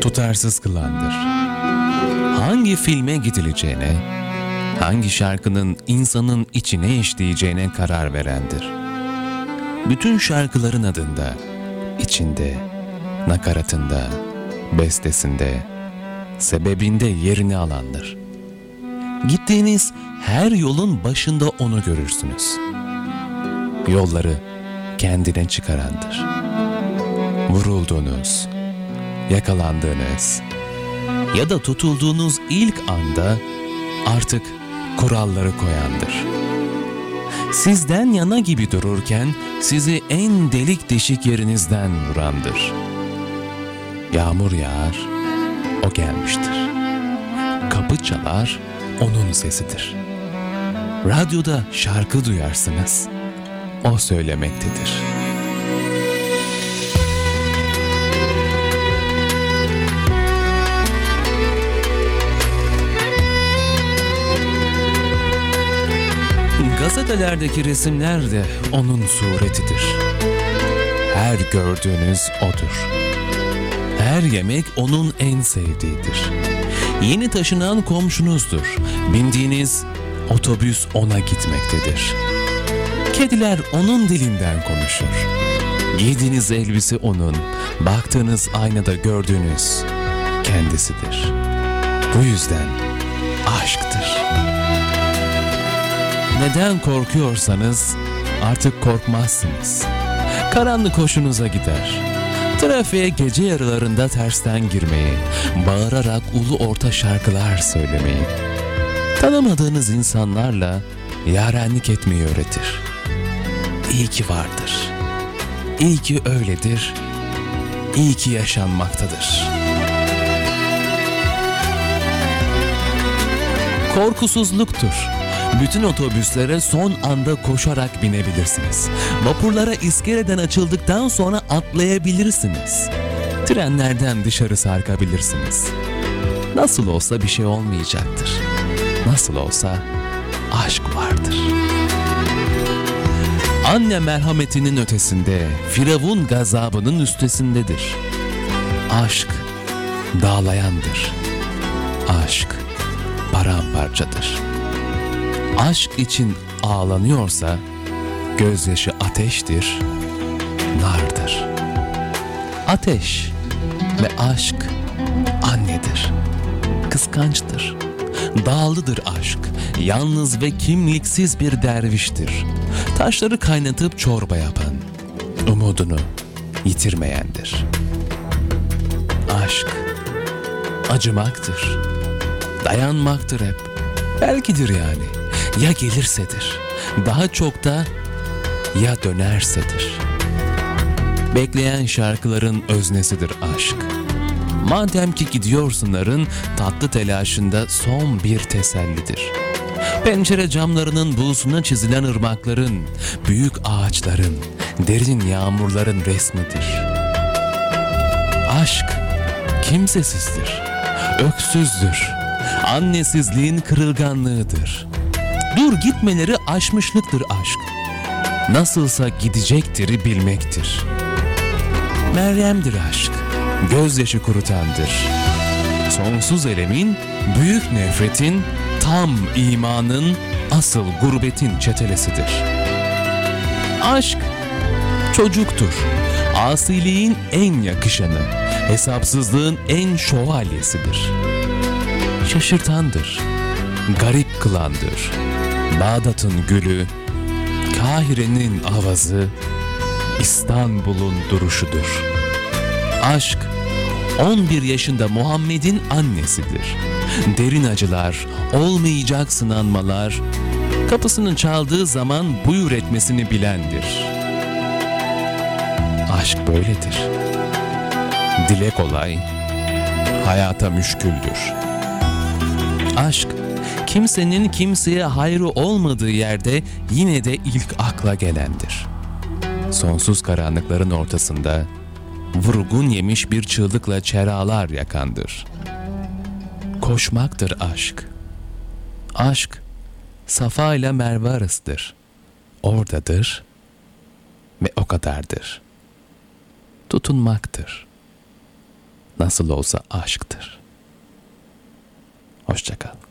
tutarsız kılandır. Hangi filme gidileceğine, hangi şarkının insanın içine işleyeceğine karar verendir. Bütün şarkıların adında, içinde, nakaratında, bestesinde, sebebinde yerini alandır. Gittiğiniz her yolun başında onu görürsünüz. Yolları kendine çıkarandır. Vuruldunuz, yakalandığınız ya da tutulduğunuz ilk anda artık kuralları koyandır. Sizden yana gibi dururken sizi en delik deşik yerinizden vurandır. Yağmur yağar, o gelmiştir. Kapı çalar, onun sesidir. Radyoda şarkı duyarsınız, o söylemektedir. Gazetelerdeki resimler de onun suretidir. Her gördüğünüz odur. Her yemek onun en sevdiğidir. Yeni taşınan komşunuzdur. Bindiğiniz otobüs ona gitmektedir. Kediler onun dilinden konuşur. Giydiğiniz elbise onun, baktığınız aynada gördüğünüz kendisidir. Bu yüzden aşktır. Neden korkuyorsanız artık korkmazsınız. Karanlık hoşunuza gider. Trafiğe gece yarılarında tersten girmeyi, bağırarak ulu orta şarkılar söylemeyi, tanımadığınız insanlarla yarenlik etmeyi öğretir. İyi ki vardır. İyi ki öyledir. İyi ki yaşanmaktadır. Korkusuzluktur. Bütün otobüslere son anda koşarak binebilirsiniz. Vapurlara iskeleden açıldıktan sonra atlayabilirsiniz. Trenlerden dışarı sarkabilirsiniz. Nasıl olsa bir şey olmayacaktır. Nasıl olsa aşk vardır. Anne merhametinin ötesinde, Firavun gazabının üstesindedir. Aşk dağlayandır. Aşk paramparçadır. Aşk için ağlanıyorsa gözyaşı ateştir, nardır. Ateş ve aşk annedir. Kıskançtır. Dağlıdır aşk. Yalnız ve kimliksiz bir derviştir. Taşları kaynatıp çorba yapan, umudunu yitirmeyendir. Aşk acımaktır. Dayanmaktır hep. Belkidir yani. Ya gelirsedir. Daha çok da ya dönersedir. Bekleyen şarkıların öznesidir aşk. Madem ki gidiyorsunların tatlı telaşında son bir tesellidir. Pencere camlarının buğusuna çizilen ırmakların, büyük ağaçların, derin yağmurların resmidir. Aşk kimsesizdir, öksüzdür, annesizliğin kırılganlığıdır. Dur gitmeleri aşmışlıktır aşk. Nasılsa gidecektir bilmektir. Meryem'dir aşk, gözyaşı kurutandır. Sonsuz elemin, büyük nefretin, tam imanın, asıl gurbetin çetelesidir. Aşk çocuktur. Asiliğin en yakışanı, hesapsızlığın en şövalyesidir. Şaşırtandır, garip kılandır. Bağdat'ın gülü, Kahire'nin avazı, İstanbul'un duruşudur. Aşk 11 yaşında Muhammed'in annesidir. Derin acılar, olmayacak sınanmalar, kapısını çaldığı zaman buyur etmesini bilendir. Aşk böyledir. Dile kolay, hayata müşküldür. Aşk, kimsenin kimseye hayrı olmadığı yerde yine de ilk akla gelendir. Sonsuz karanlıkların ortasında vurgun yemiş bir çığlıkla çeralar yakandır. Koşmaktır aşk. Aşk, Safa ile Merve arasıdır. Oradadır ve o kadardır. Tutunmaktır. nasıl olsa aşktır. Hoşçakal.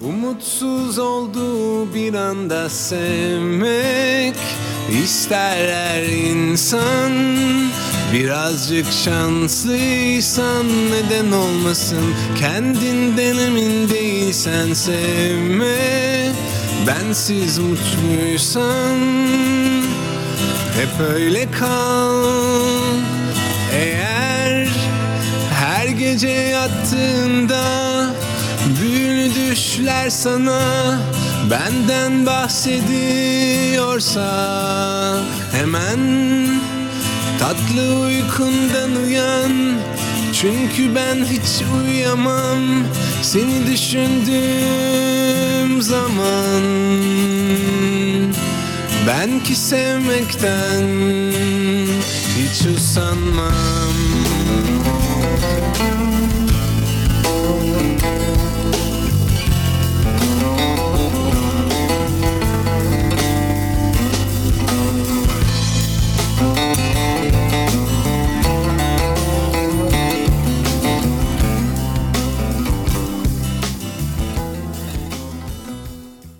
Umutsuz olduğu bir anda sevmek ister her insan. Birazcık şanslıysan neden olmasın? Kendinden emin değilsen sevme. Bensiz mutluysan hep öyle kal. Eğer her gece yattığında düşler sana Benden bahsediyorsa Hemen tatlı uykundan uyan. Çünkü ben hiç uyuyamam Seni düşündüğüm zaman. Ben ki sevmekten hiç usanmam